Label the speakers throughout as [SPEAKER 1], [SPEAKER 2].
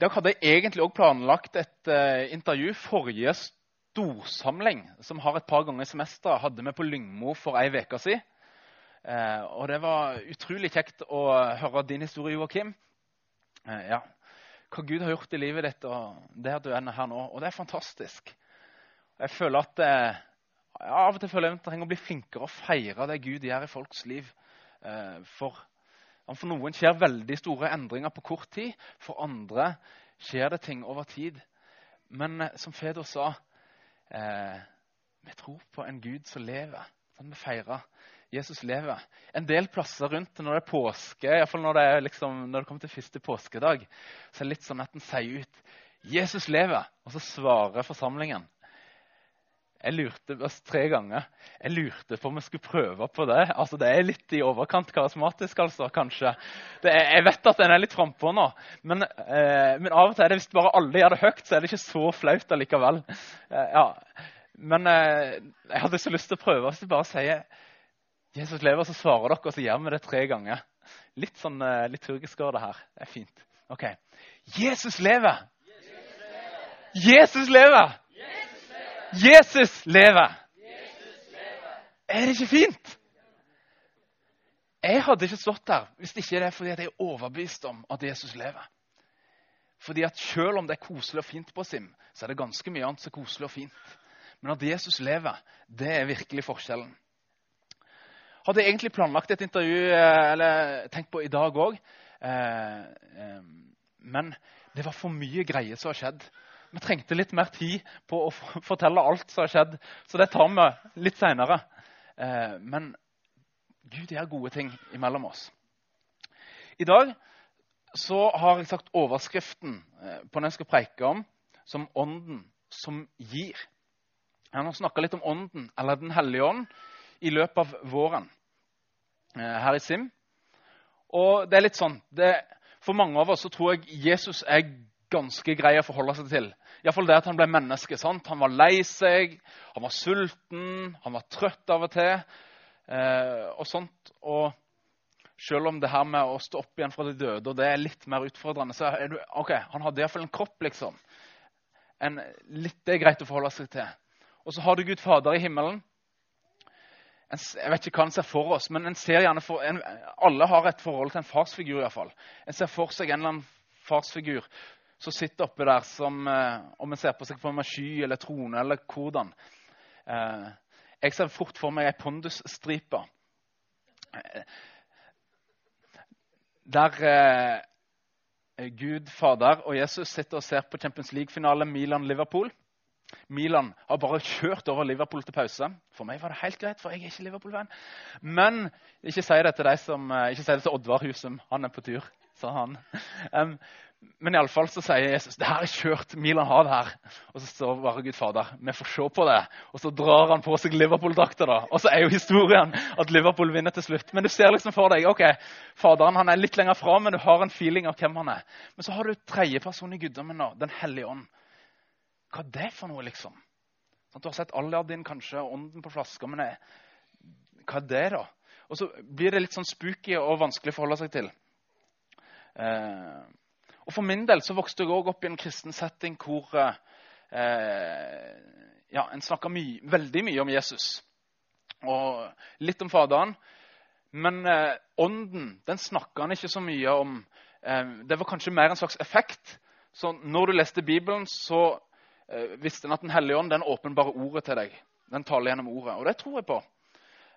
[SPEAKER 1] dag hadde jeg egentlig også planlagt et uh, intervju. Forrige storsamling, som har et par ganger i semesteret, hadde vi på Lyngmo for ei uke siden. Uh, og det var utrolig kjekt å høre din historie, Joakim. Uh, ja. Hva Gud har gjort i livet ditt, og det at du er her nå. Og det er fantastisk. Jeg føler at ja, Av og til føler jeg at jeg trenger å bli flinkere og feire det Gud gjør i folks liv. for for noen skjer veldig store endringer på kort tid. For andre skjer det ting over tid. Men eh, som Feder sa, eh, vi tror på en Gud som lever. Sånn vi feirer. Jesus lever. En del plasser rundt når det er påske, iallfall når, det liksom, når det kommer til første påskedag, så er det litt sånn at en sier ut 'Jesus lever', og så svarer forsamlingen jeg lurte tre ganger. Jeg lurte på om jeg skulle prøve på det. Altså, Det er litt i overkant karismatisk, altså, kanskje. Er, jeg vet at den er litt frampå nå, men, eh, men, av og til er det hvis bare alle gjør det høyt, så er det ikke så flaut allikevel. Eh, ja. Men eh, jeg hadde så lyst til å prøve. Hvis du bare sier 'Jesus lever', så svarer dere, og så gjør vi det tre ganger. Litt sånn eh, liturgisk går det her. Det er fint. Ok. Jesus lever! Jesus lever! Jesus lever! Er det ikke fint? Jeg hadde ikke stått der hvis det ikke er fordi jeg er overbevist om at Jesus lever. Fordi at Selv om det er koselig og fint på Sim, så er det ganske mye annet som er koselig og fint. Men at Jesus lever, det er virkelig forskjellen. Hadde jeg egentlig planlagt et intervju eh, eller tenkt på i dag òg. Eh, eh, men det var for mye greier som har skjedd vi trengte litt mer tid på å fortelle alt som har skjedd, så det tar vi litt seinere. Eh, men Gud gjør gode ting imellom oss. I dag så har jeg sagt overskriften eh, på den jeg skal preike om, som 'Ånden som gir'. Jeg har snakka litt om Ånden, eller Den hellige ånd, i løpet av våren eh, her i Sim. Og det er litt sånn det, For mange av oss så tror jeg Jesus er ganske grei å forholde seg til. Iallfall det at han ble menneske. sant? Han var lei seg, han var sulten, han var trøtt av og til. Eh, og sånt. Og selv om det her med å stå opp igjen fra de døde og det er litt mer utfordrende, så er du, ok, han hadde iallfall en kropp, liksom. En, litt, det er greit å forholde seg til. Og så har du Gud Fader i himmelen. En, jeg vet ikke hva en ser for oss, men en ser gjerne for, en, alle har et forhold til en farsfigur. I hvert fall. En ser for seg en eller annen farsfigur som sitter oppe der som eh, Om en ser på seg på en sky eller trone eller hvordan. Eh, jeg ser fort for meg ei pondusstripe. Eh, der Gud Fader og Jesus sitter og ser på Champions League-finale Milan-Liverpool. Milan har bare kjørt over Liverpool til pause. For meg var det helt greit, for jeg er ikke Liverpool-venn. Men ikke si det til de som, ikke si det til Oddvar Husum. Han er på tur, sa han. Um, men iallfall så sier Jesus det her er kjørt. Milan har det her. Og så står bare Gud Fader. Vi får se på det. Og så drar han på seg Liverpool-drakta. Og så er jo historien at Liverpool vinner til slutt. Men du ser liksom for deg ok, Faderen han er litt lenger fra, men du har en feeling av hvem han er. Men så har du tredje person i guddommen nå, Den hellige ånd. Hva er det for noe, liksom? Sånn, du har sett Aladdin, kanskje, ånden på flaska. Men jeg, hva er det, da? Og så blir det litt sånn spooky og vanskelig å forholde seg til. Eh, og For min del så vokste jeg også opp i en kristen setting hvor eh, ja, en snakka my veldig mye om Jesus. Og litt om Faderen. Men eh, ånden den snakka han ikke så mye om. Eh, det var kanskje mer en slags effekt. Så når du leste Bibelen, så eh, visste en at Den hellige ånd den åpenbarer ordet til deg. Den taler gjennom ordet. Og det tror jeg på.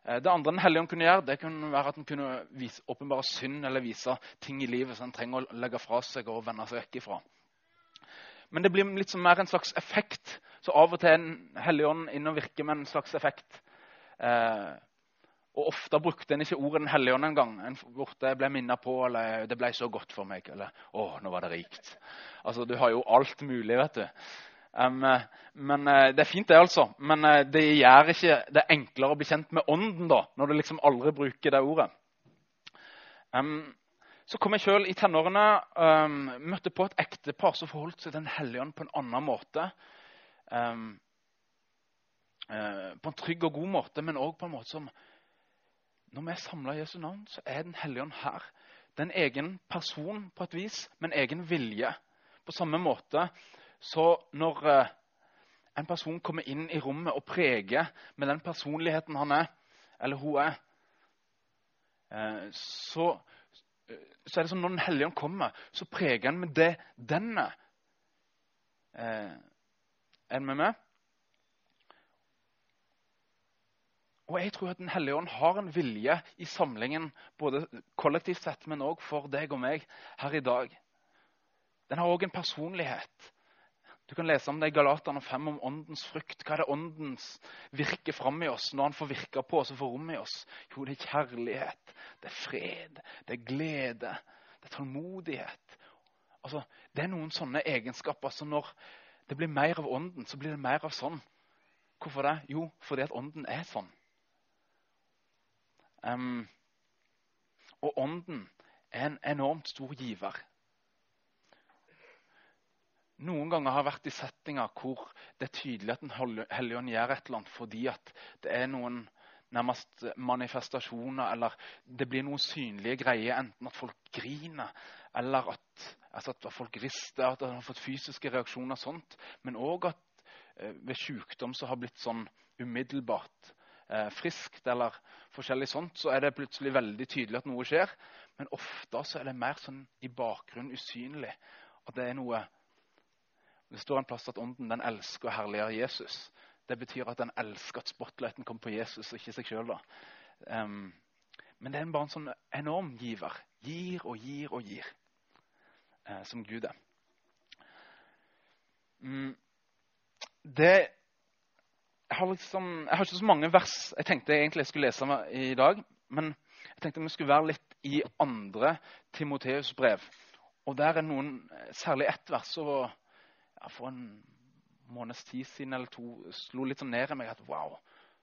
[SPEAKER 1] Eh, det andre Den hellige ånd kunne gjøre, det kunne være at den kunne vise, åpenbare synd eller vise ting i livet som en trenger å legge fra seg og vende seg vekk ifra. Men det blir litt mer en slags effekt. Så av og til er Den hellige ånd inne og virker med en slags effekt. Eh, og Ofte brukte en ikke ordet Den hellige ånd engang. En det ble minnet på, eller 'det ble så godt for meg', eller 'å, nå var det rikt'. Altså, Du har jo alt mulig, vet du. Um, men uh, Det er fint, det, altså. Men uh, det gjør ikke det enklere å bli kjent med Ånden da, når du liksom aldri bruker det ordet. Um, så kom jeg sjøl i tenårene um, møtte på et ektepar som forholdt seg til Den hellige ånd på en annen måte. Um, uh, på en trygg og god måte, men òg på en måte som Når vi er samla i Jesu navn, så er Den hellige ånd her. Det er en egen person på et vis, med en egen vilje På samme måte så når eh, en person kommer inn i rommet og preger med den personligheten han er, eller hun er, eh, så, så er det som når Den hellige ånd kommer, så preger han med det den er. Er den med meg? Og jeg tror at Den hellige ånd har en vilje i samlingen, både kollektivt sett, men òg for deg og meg her i dag. Den har òg en personlighet. Du kan lese om det i Galaterne 5, om åndens frukt. Hva er det åndens virker fram i oss når han får virke på oss og får rom i oss? Jo, det er kjærlighet, det er fred, det er glede, det er tålmodighet. Altså, Det er noen sånne egenskaper. som Når det blir mer av ånden, så blir det mer av sånn. Hvorfor det? Jo, fordi at ånden er sånn. Um, og ånden er en enormt stor giver. Noen ganger har vært i settinger hvor det er tydelig at Den hellige ånd gjør et eller annet fordi at det er noen nærmest manifestasjoner, eller det blir noen synlige greier. Enten at folk griner, eller at, altså at folk rister, at de har fått fysiske reaksjoner. og sånt, Men òg at eh, ved sykdom som har blitt sånn umiddelbart eh, friskt, eller forskjellig sånt, så er det plutselig veldig tydelig at noe skjer. Men ofte så er det mer sånn i bakgrunnen usynlig. At det er noe Det står en plass at ånden den elsker og herliger Jesus. Det betyr at den elsker at spotlighten kommer på Jesus og ikke seg sjøl. Um, men det er bare en sånn enorm giver. Gir og gir og gir, uh, som Gud er. Um, det jeg har, liksom, jeg har, ikke så mange vers jeg tenkte jeg egentlig skulle lese med i dag. Men jeg tenkte vi skulle være litt i andre Timoteus brev. Og der er noen, særlig ett vers og, ja, for en måneds tid siden eller to slo litt sånn ned i meg at wow,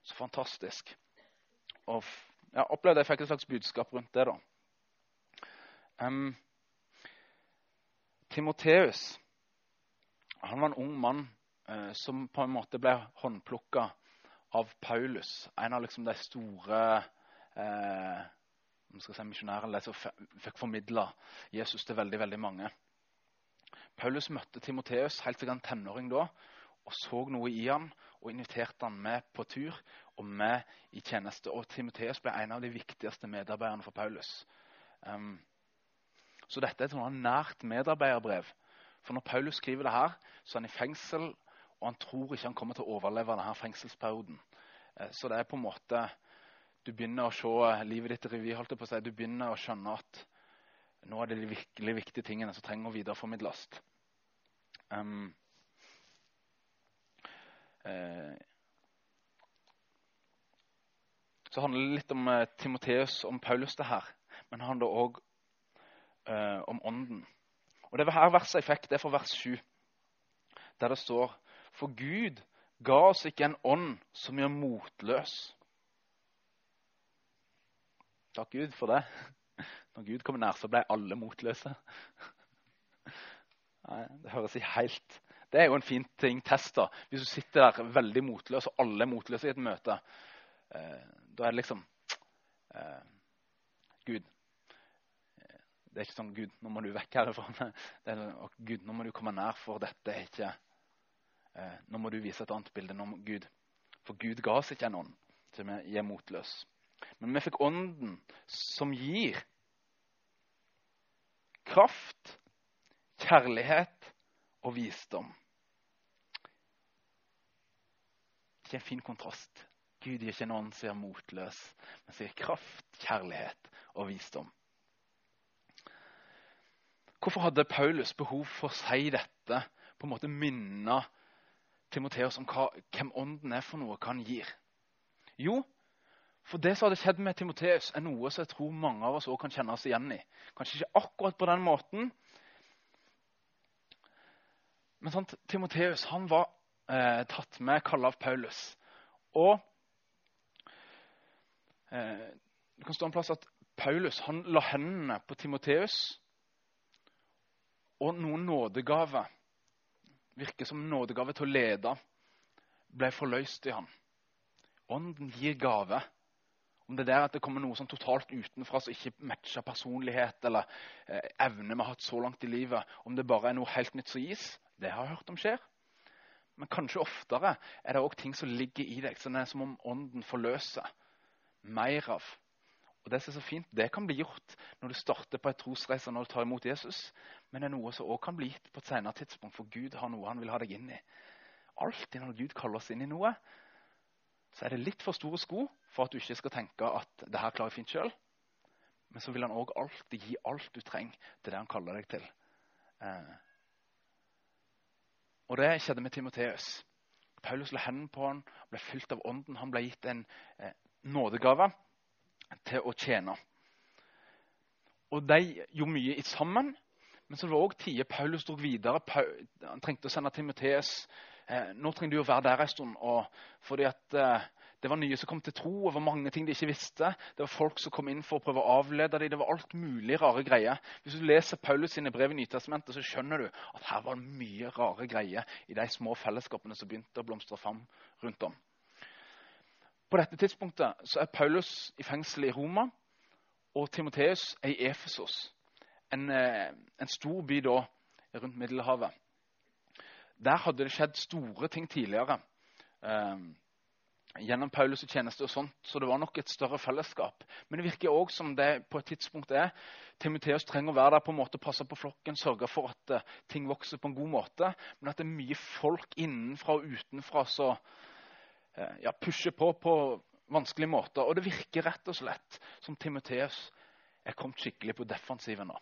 [SPEAKER 1] så fantastisk. Og jeg opplevde jeg fikk et slags budskap rundt det. da. Um, Timoteus han var en ung mann uh, som på en måte ble håndplukka av Paulus. En av liksom de store eh, si misjonærene som fikk formidla Jesus til veldig veldig mange. Paulus møtte Timoteus helt sikkert en tenåring da, og så noe i han og inviterte han med på tur og med i tjeneste. Og Timoteus ble en av de viktigste medarbeiderne for Paulus. Um, så dette er et sånn nært medarbeiderbrev. For når Paulus skriver det her, så er han i fengsel og han tror ikke han kommer til å overleve denne fengselsperioden. Eh, så det er på en måte Du begynner å se livet ditt i revy. holdt på å si. Du begynner å skjønne at nå er det de virkelig viktige tingene som trenger å videreformidles. Um, eh, så handler det litt om eh, Timoteus, om Paulus, det her. Men det handler òg eh, om Ånden. Og Det her verset jeg fikk, det er fra vers 7, der det står for Gud ga oss ikke en ånd som gjør motløs. Takk Gud for det. Når Gud kommer nær, så ble alle motløse. Det høres ikke helt Det er jo en fin ting. Test, da. Hvis du sitter der veldig motløs, og alle er motløse i et møte, eh, da er det liksom eh, Gud. Det er ikke sånn Gud, nå må du vekk herfra. Det er, Gud, nå må du komme nær, for dette er ikke eh, nå må du vise et annet bilde om Gud. For Gud ga oss ikke en ånd til vi er motløs. Men vi fikk ånden som gir kraft, kjærlighet og visdom. Ikke en fin kontrast. Gud gir ikke noen som er motløs, men som gir kraft, kjærlighet og visdom. Hvorfor hadde Paulus behov for å si dette, på en måte minne Timoteus om hva, hvem ånden er for noe, hva han gir. Jo, for det som hadde skjedd med Timoteus, er noe som jeg tror mange av oss også kan kjenne oss igjen i. Kanskje ikke akkurat på den måten. Men sant, Timoteus han var eh, tatt med, kalla av Paulus. Og eh, det kan stå en plass at Paulus han la hendene på Timoteus og noen nådegaver virker som nådegave til å lede, ble forløst i han. Ånden gir gave, Om det er der at det kommer noe sånn totalt utenfra som ikke matcher personlighet eller eh, evne vi har hatt så langt i livet. Om det bare er noe helt nytt som gis. Det har jeg hørt om skjer. Men kanskje oftere er det òg ting som ligger i deg, som er som om ånden forløser mer av. Og Det som er så fint, det kan bli gjort når du starter på et trosreise når du tar imot Jesus. Men det er noe som òg kan bli gitt på et senere tidspunkt, for Gud har noe han vil ha deg inn i. Alltid når Gud kaller oss inn i noe, så er det litt for store sko for at du ikke skal tenke at det her klarer jeg fint sjøl. Men så vil han òg alltid gi alt du trenger til det han kaller deg til. Eh. Og det skjedde med Timoteus. Paulus la hendene på han, ble fylt av ånden. Han ble gitt en eh, nådegave til å tjene. Og De gjorde mye sammen, men så var det òg tider Paulus dro videre. Han trengte å sende Timoteus. Eh, nå trenger du å være der en stund. Og fordi at eh, Det var nye som kom til tro, det var mange ting de ikke visste. Det var folk som kom inn for å prøve å avlede dem. Det var alt mulig rare greier. Hvis du leser Paulus sine brev i Nytestamentet, så skjønner du at her var det mye rare greier i de små fellesskapene som begynte å blomstre fram rundt om. På dette tidspunktet så er Paulus i fengsel i Roma, og Timoteus er i Efesos. En, eh, en stor by da rundt Middelhavet. Der hadde det skjedd store ting tidligere. Eh, gjennom Paulus' tjeneste og sånt, så det var nok et større fellesskap. Men det virker òg som det på et tidspunkt er. Timoteus trenger å være der på en måte, passe på flokken, sørge for at uh, ting vokser på en god måte. Men at det er mye folk innenfra og utenfra som Eh, ja, pusher på på vanskelige måter. Og det virker rett og slett som Timoteus er kommet skikkelig på defensiven nå.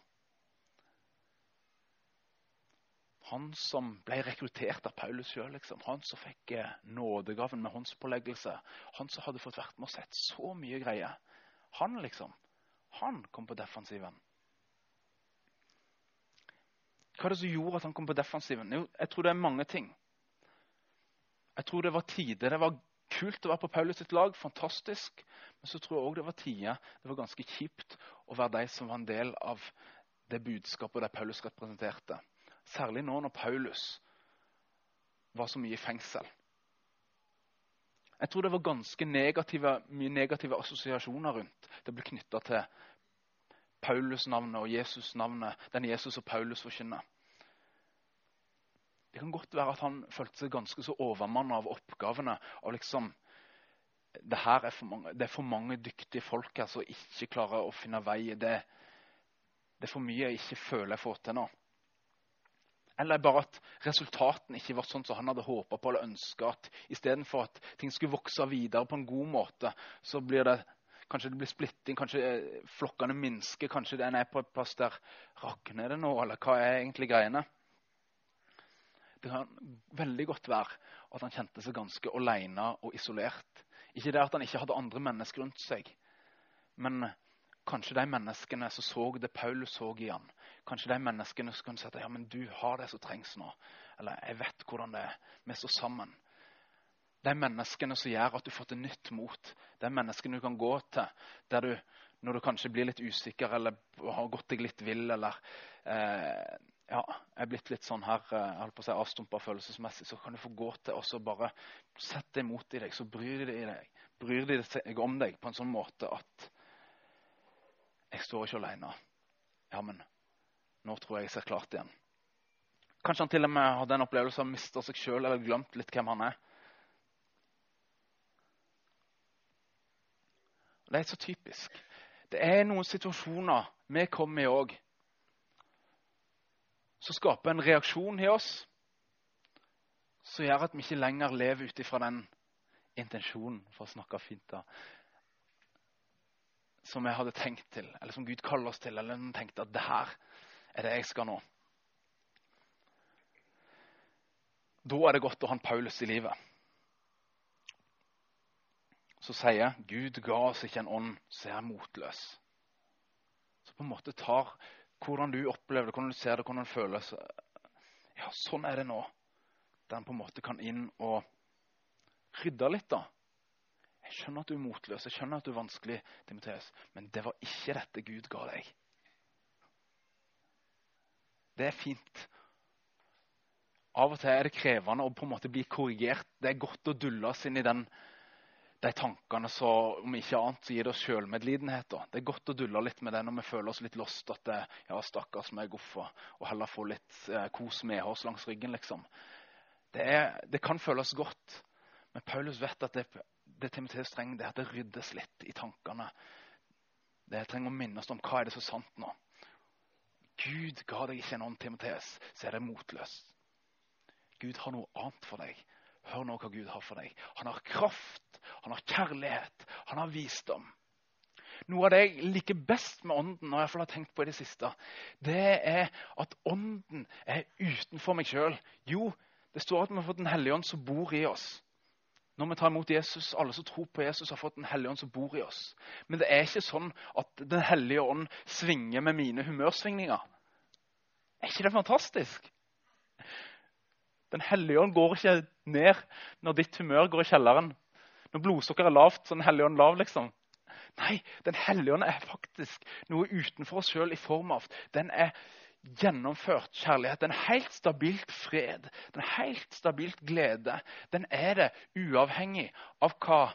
[SPEAKER 1] Han som ble rekruttert av Paulus sjøl. Liksom. Han som fikk eh, nådegaven med håndspåleggelse. Han som hadde fått vært med og sett så mye greier. Han, liksom. Han kom på defensiven. Hva er det som gjorde at han kom på defensiven? Jo, jeg tror det er mange ting. Jeg tror det var tider det var kult å være på Paulus sitt lag. Fantastisk. Men så tror jeg òg det var tider det var ganske kjipt å være de som var en del av det budskapet der Paulus representerte. Særlig nå når Paulus var så mye i fengsel. Jeg tror det var ganske negative, mye negative assosiasjoner rundt. Det ble knytta til Paulus-navnet og Jesus-navnet, den Jesus og Paulus forkynner. Det kan godt være at han følte seg ganske så overmanna av oppgavene. av liksom, det, er mange, det er for mange dyktige folk her som ikke klarer å finne vei. Det, det er for mye jeg ikke føler jeg får til nå. Eller bare at resultatene ikke var sånn som han hadde håpa på eller ønska. Istedenfor at ting skulle vokse videre på en god måte, så blir det Kanskje det blir splitting, kanskje flokkene minsker, kanskje den er på et plass der Rakner det nå, eller hva er egentlig greiene? Det kan veldig godt være at han kjente seg ganske alene og isolert. Ikke det at han ikke hadde andre mennesker rundt seg, men kanskje de menneskene som så det Paulus så i han. Kanskje de menneskene som kan si at ja, men du har det som trengs nå. Eller jeg vet hvordan det er. Vi står sammen. De menneskene som gjør at du får til nytt mot. De menneskene du kan gå til der du, når du kanskje blir litt usikker eller har gått deg litt vill. eller eh, ja, er blitt litt sånn her, eh, holdt på å si avstumpa følelsesmessig, så kan du få gå til og så bare sette det imot i deg. Så bryr de, deg, bryr de seg om deg på en sånn måte at jeg står ikke alene. Ja, men nå tror jeg jeg ser klart igjen. Kanskje han til og med hadde en opplevelse av å miste seg sjøl eller glemt litt hvem han er. Det er så typisk. Det er noen situasjoner vi kommer i òg som skaper en reaksjon i oss som gjør at vi ikke lenger lever ut ifra den intensjonen, for å snakke fint, da, som jeg hadde tenkt til, eller som Gud kaller oss til, eller tenkte at det her er det jeg skal nå. Da er det godt å ha en Paulus i livet. Så sier Gud ga oss ikke en ånd som er motløs. Så på en måte tar hvordan du opplever det, hvordan du ser det, hvordan det. Ja, sånn er det nå. Der en på en måte kan inn og rydde litt, da. Jeg skjønner at du er motløs, jeg skjønner at du er vanskelig, Timoteus, men det var ikke dette Gud ga deg. Det er fint. Av og til er det krevende å på en måte bli korrigert. Det er godt å dulles inn i den, de tankene så om ikke annet så gir det oss sjølmedlidenhet. Det er godt å dulle litt med det når vi føler oss litt lost. At det, ja, stakkars meg, goffa, og heller få litt eh, kos med oss langs ryggen, liksom. Det, er, det, kan føles godt, men Paulus vet at det, det Timoteus trenger, det er at det ryddes litt i tankene. Det trenger å minnes om hva er det så sant nå. Gud ga deg ikke en ånd, Timoteus, så er det motløst. Gud har noe annet for deg. Hør nå hva Gud har for deg. Han har kraft, han har kjærlighet, han har visdom. Noe av det jeg liker best med Ånden, og jeg har tenkt på i det siste, det er at Ånden er utenfor meg sjøl. Jo, det står at vi har fått Den hellige ånd som bor i oss. Når vi tar imot Jesus, alle som tror på Jesus, har fått Den hellige ånd som bor i oss. Men det er ikke sånn at Den hellige ånd svinger med mine humørsvingninger. Er ikke det fantastisk? Den hellige ånd går ikke ned når ditt humør går i kjelleren. Når blodsukkeret er lavt, så er Den hellige ånd lav, liksom. Nei, Den hellige ånd er faktisk noe utenfor oss sjøl i form av Den er gjennomført kjærlighet. en helt stabilt fred. en helt stabilt glede. Den er det uavhengig av hva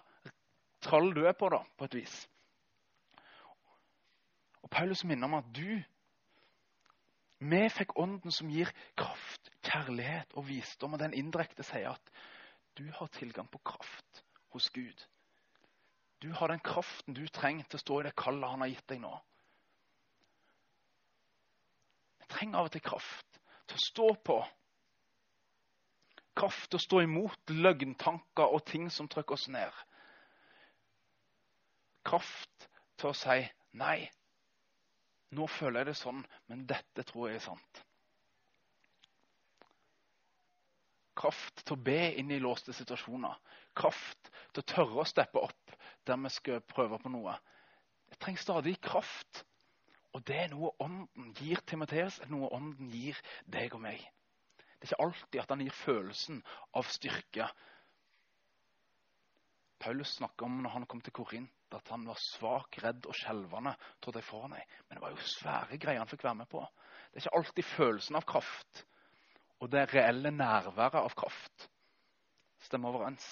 [SPEAKER 1] trall du er på, da, på et vis. Og Paulus minner om at du vi fikk Ånden som gir kraft, kjærlighet og visdom. Og den indirekte sier at du har tilgang på kraft hos Gud. Du har den kraften du trenger til å stå i det kallet han har gitt deg nå. Vi trenger av og til kraft til å stå på. Kraft til å stå imot løgntanker og ting som trykker oss ned. Kraft til å si nei. Nå føler jeg det sånn, men dette tror jeg er sant. Kraft til å be inn i låste situasjoner. Kraft til å tørre å steppe opp der vi skal prøve på noe. Jeg trenger stadig kraft. Og det er noe Ånden gir Timoteus, noe Ånden gir deg og meg. Det er ikke alltid at han gir følelsen av styrke. Paulus snakker om når han kom til Korint, at han var svak, redd og skjelvende. trodde jeg foran meg. Men det var jo svære greier han fikk være med på. Det er ikke alltid følelsen av kraft og det reelle nærværet av kraft stemmer overens.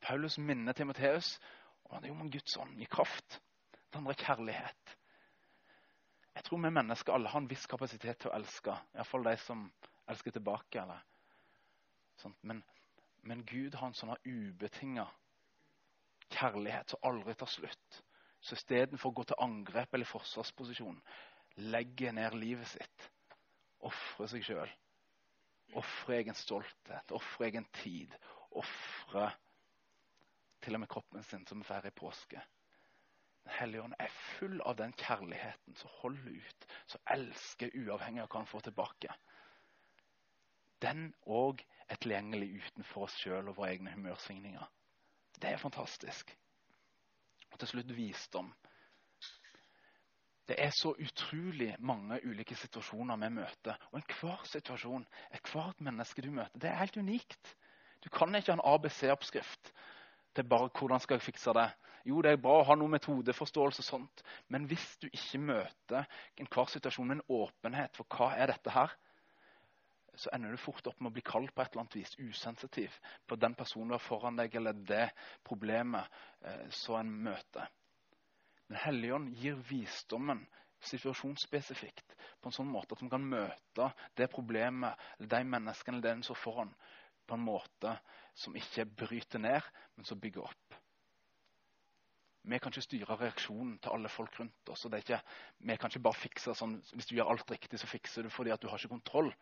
[SPEAKER 1] Paulus minner Timoteus om at jo, men Guds ånd gir kraft. Det andre er kjærlighet. Jeg tror vi mennesker alle har en viss kapasitet til å elske. Iallfall de som elsker tilbake. Men, men Gud har en sånn ubetinga kjærlighet som aldri tar slutt. Så istedenfor å gå til angrep eller forsvarsposisjon, legge ned livet sitt, ofre seg sjøl. Ofre egen stolthet, ofre egen tid. Ofre til og med kroppen sin, som vi feirer i påske. Den hellige ånd er full av den kjærligheten som holder ut, som elsker uavhengig av hva han får tilbake. Den òg er tilgjengelig utenfor oss sjøl og våre egne humørsvingninger. Det er fantastisk. Og til slutt visdom. Det er så utrolig mange ulike situasjoner vi møter. Og enhver situasjon, ethvert menneske du møter, det er helt unikt. Du kan ikke ha en ABC-oppskrift til bare hvordan skal jeg fikse det. Jo, det er bra å ha noe metodeforståelse, og sånt, men hvis du ikke møter enhver situasjon med en åpenhet for hva er dette her, så ender du fort opp med å bli kald på et eller annet vis usensitiv på den personen du har foran deg, eller det problemet eh, som en møter. Men Helligånd gir visdommen situasjonsspesifikt på en sånn måte at man kan møte det problemet eller de menneskene eller den som foran, på en måte som ikke bryter ned, men som bygger opp. Vi kan ikke styre reaksjonen til alle folk rundt oss. og det er ikke, Vi kan ikke bare fikse sånn, Hvis du gjør alt riktig, så fikser du fordi at du har ikke kontroll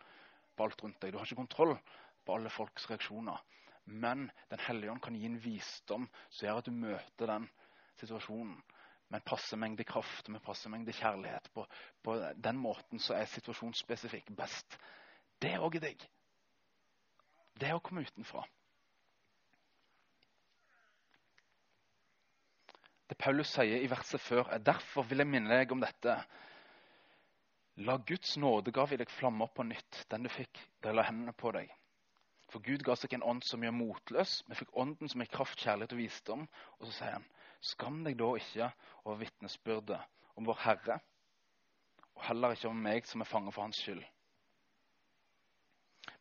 [SPEAKER 1] på alt rundt deg. Du har ikke kontroll på alle folks reaksjoner. Men Den hellige ånd kan gi en visdom som gjør at du møter den situasjonen med passe mengde kraft med passe mengde kjærlighet. På, på den måten så er situasjonsspesifikk best. Det er òg i deg. Det er å komme utenfra. Det Paulus sier i verset før, er derfor vil jeg minne deg om dette. La Guds nådegave i deg flamme opp på nytt, den du fikk da jeg la hendene på deg. For Gud ga seg en ånd som gjør motløs. Vi fikk ånden som gir kraft, kjærlighet og visdom. Og så sier han, skam deg da ikke over vitnesbyrdet om vår Herre, og heller ikke om meg som er fange for Hans skyld.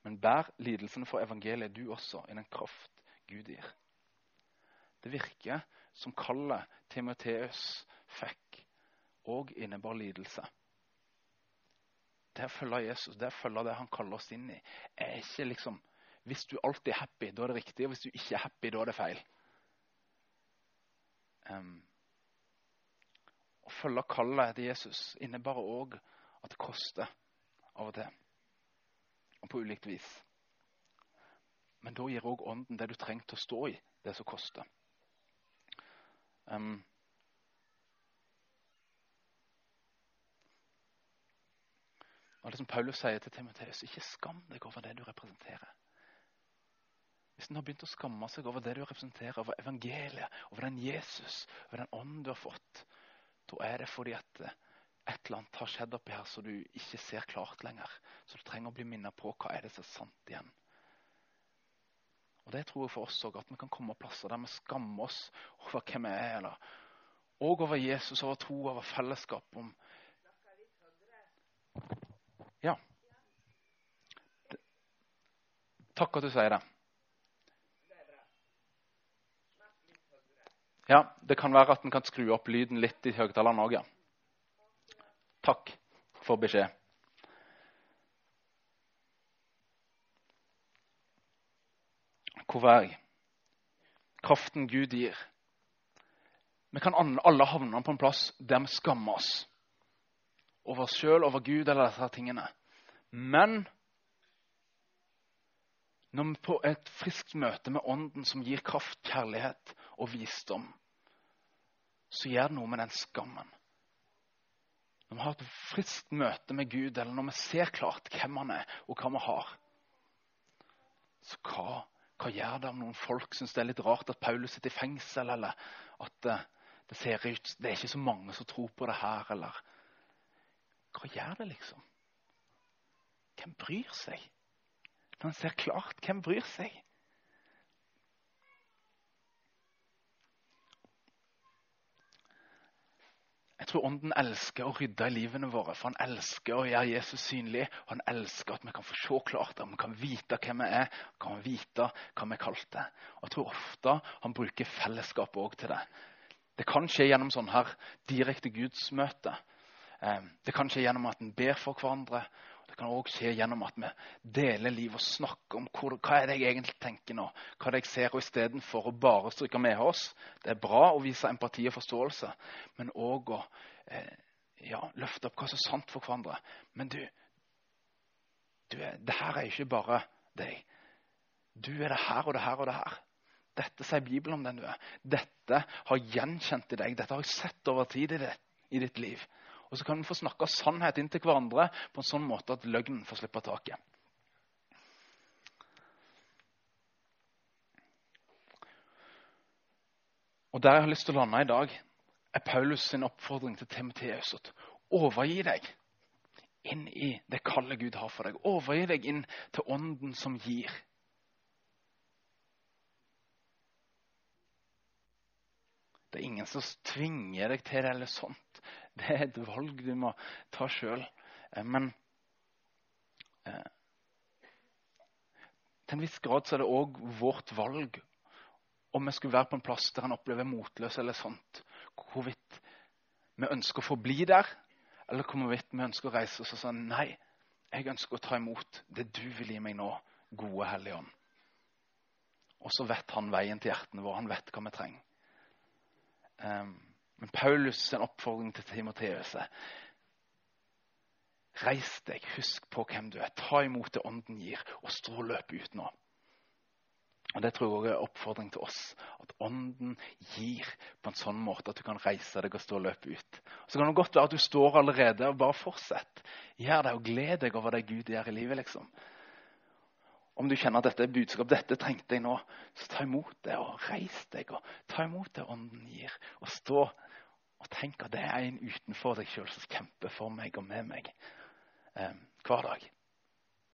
[SPEAKER 1] Men bær lidelsene for evangeliet, du også, i den kraft Gud gir. Det virker som kallet Timoteus fikk, og innebar lidelse. Det å følge Jesus, det å følge det han kaller oss inn i, er ikke liksom Hvis du alltid er happy, da er det riktig, og hvis du ikke er happy, da er det feil. Um, å følge kallet til Jesus innebærer òg at det koster av og til. På ulikt vis. Men da gir òg Ånden det du trenger til å stå i det som koster. Um, og det som Paulus sier til Timoteus, ikke skam deg over det du representerer. Hvis en har begynt å skamme seg over det du representerer, over evangeliet, over den Jesus, over den ånden du har fått, da er det fordi at eh, et eller annet har skjedd oppi her så du ikke ser klart lenger. Så du trenger å bli minnet på hva er det som er sant igjen. Og Det tror jeg for oss òg, at vi kan komme plasser der vi skammer oss over hvem vi er. eller Og over Jesus, over tro, over fellesskap. om Ja. Takk at du sier det. Ja, Det kan være at en kan skru opp lyden litt i høyttaleren òg, ja. Takk for beskjed. Hvor er jeg? Kraften Gud gir. Vi kan alle havne på en plass der vi skammer oss. Over oss sjøl, over Gud eller disse tingene. Men når vi på et friskt møte med Ånden som gir kraft, kjærlighet og visdom, så gjør det noe med den skammen. Når vi har et friskt møte med Gud, eller når vi ser klart hvem han er, og hva vi har, så hva, hva gjør det om noen folk syns det er litt rart at Paulus sitter i fengsel, eller at det, det ser ut Det er ikke så mange som tror på det her, eller Hva gjør det, liksom? Hvem bryr seg? Når en ser klart, hvem bryr seg? Jeg tror Ånden elsker å rydde i livene våre, for han elsker å gjøre Jesus synlig. og Han elsker at vi kan få se klart at vi kan vite hvem vi er, kan vite hva vi er kalt Og Jeg tror ofte han bruker fellesskap òg til det. Det kan skje gjennom sånn her direkte gudsmøte. Eh, det kan skje gjennom at en ber for hverandre. Det kan òg skje gjennom at vi deler livet og snakker om hvor, hva er det jeg egentlig tenker nå. Hva er det jeg ser, og Istedenfor å bare stryke med oss. Det er bra å vise empati og forståelse, men òg å eh, ja, løfte opp hva som er sant for hverandre. Men du, du det her er ikke bare deg. Du er det her og det her og det her. Dette sier Bibelen om den du er. Dette har gjenkjent i deg. Dette har jeg sett over tid i, det, i ditt liv. Og så kan vi få snakke sannhet inn til hverandre på en sånn måte at løgnen får slippe taket. Og Der jeg har lyst til å lande i dag, er Paulus sin oppfordring til Timoteus overgi deg inn i det kalde Gud har for deg. Overgi deg inn til ånden som gir. Det er ingen som tvinger deg til det eller sånt. Det er et valg du må ta sjøl. Eh, men eh, til en viss grad så er det òg vårt valg om vi skulle være på en plass der en opplever motløs eller sånt. Hvorvidt vi ønsker å forbli der, eller hvorvidt vi ønsker å reise oss og si nei, jeg ønsker å ta imot det du vil gi meg nå, gode Hellige Ånd. Og så vet han veien til hjertene våre. Han vet hva vi trenger. Um, men Paulus' sin oppfordring til Timoteus er Reis deg, husk på hvem du er. Ta imot det Ånden gir, og stå og løp ut nå. Og Det tror jeg er oppfordring til oss. At Ånden gir på en sånn måte at du kan reise deg og stå og løpe ut. Så kan det godt være at du står allerede og bare fortsett. Gjør det og gled deg over det Gud gjør i livet. liksom. Om du kjenner at dette er budskap, dette trengte jeg nå, så ta imot det og reis deg. og Ta imot det Ånden gir. Og stå og tenk at det er en utenfor deg sjøl som kjemper for meg og med meg eh, hver dag.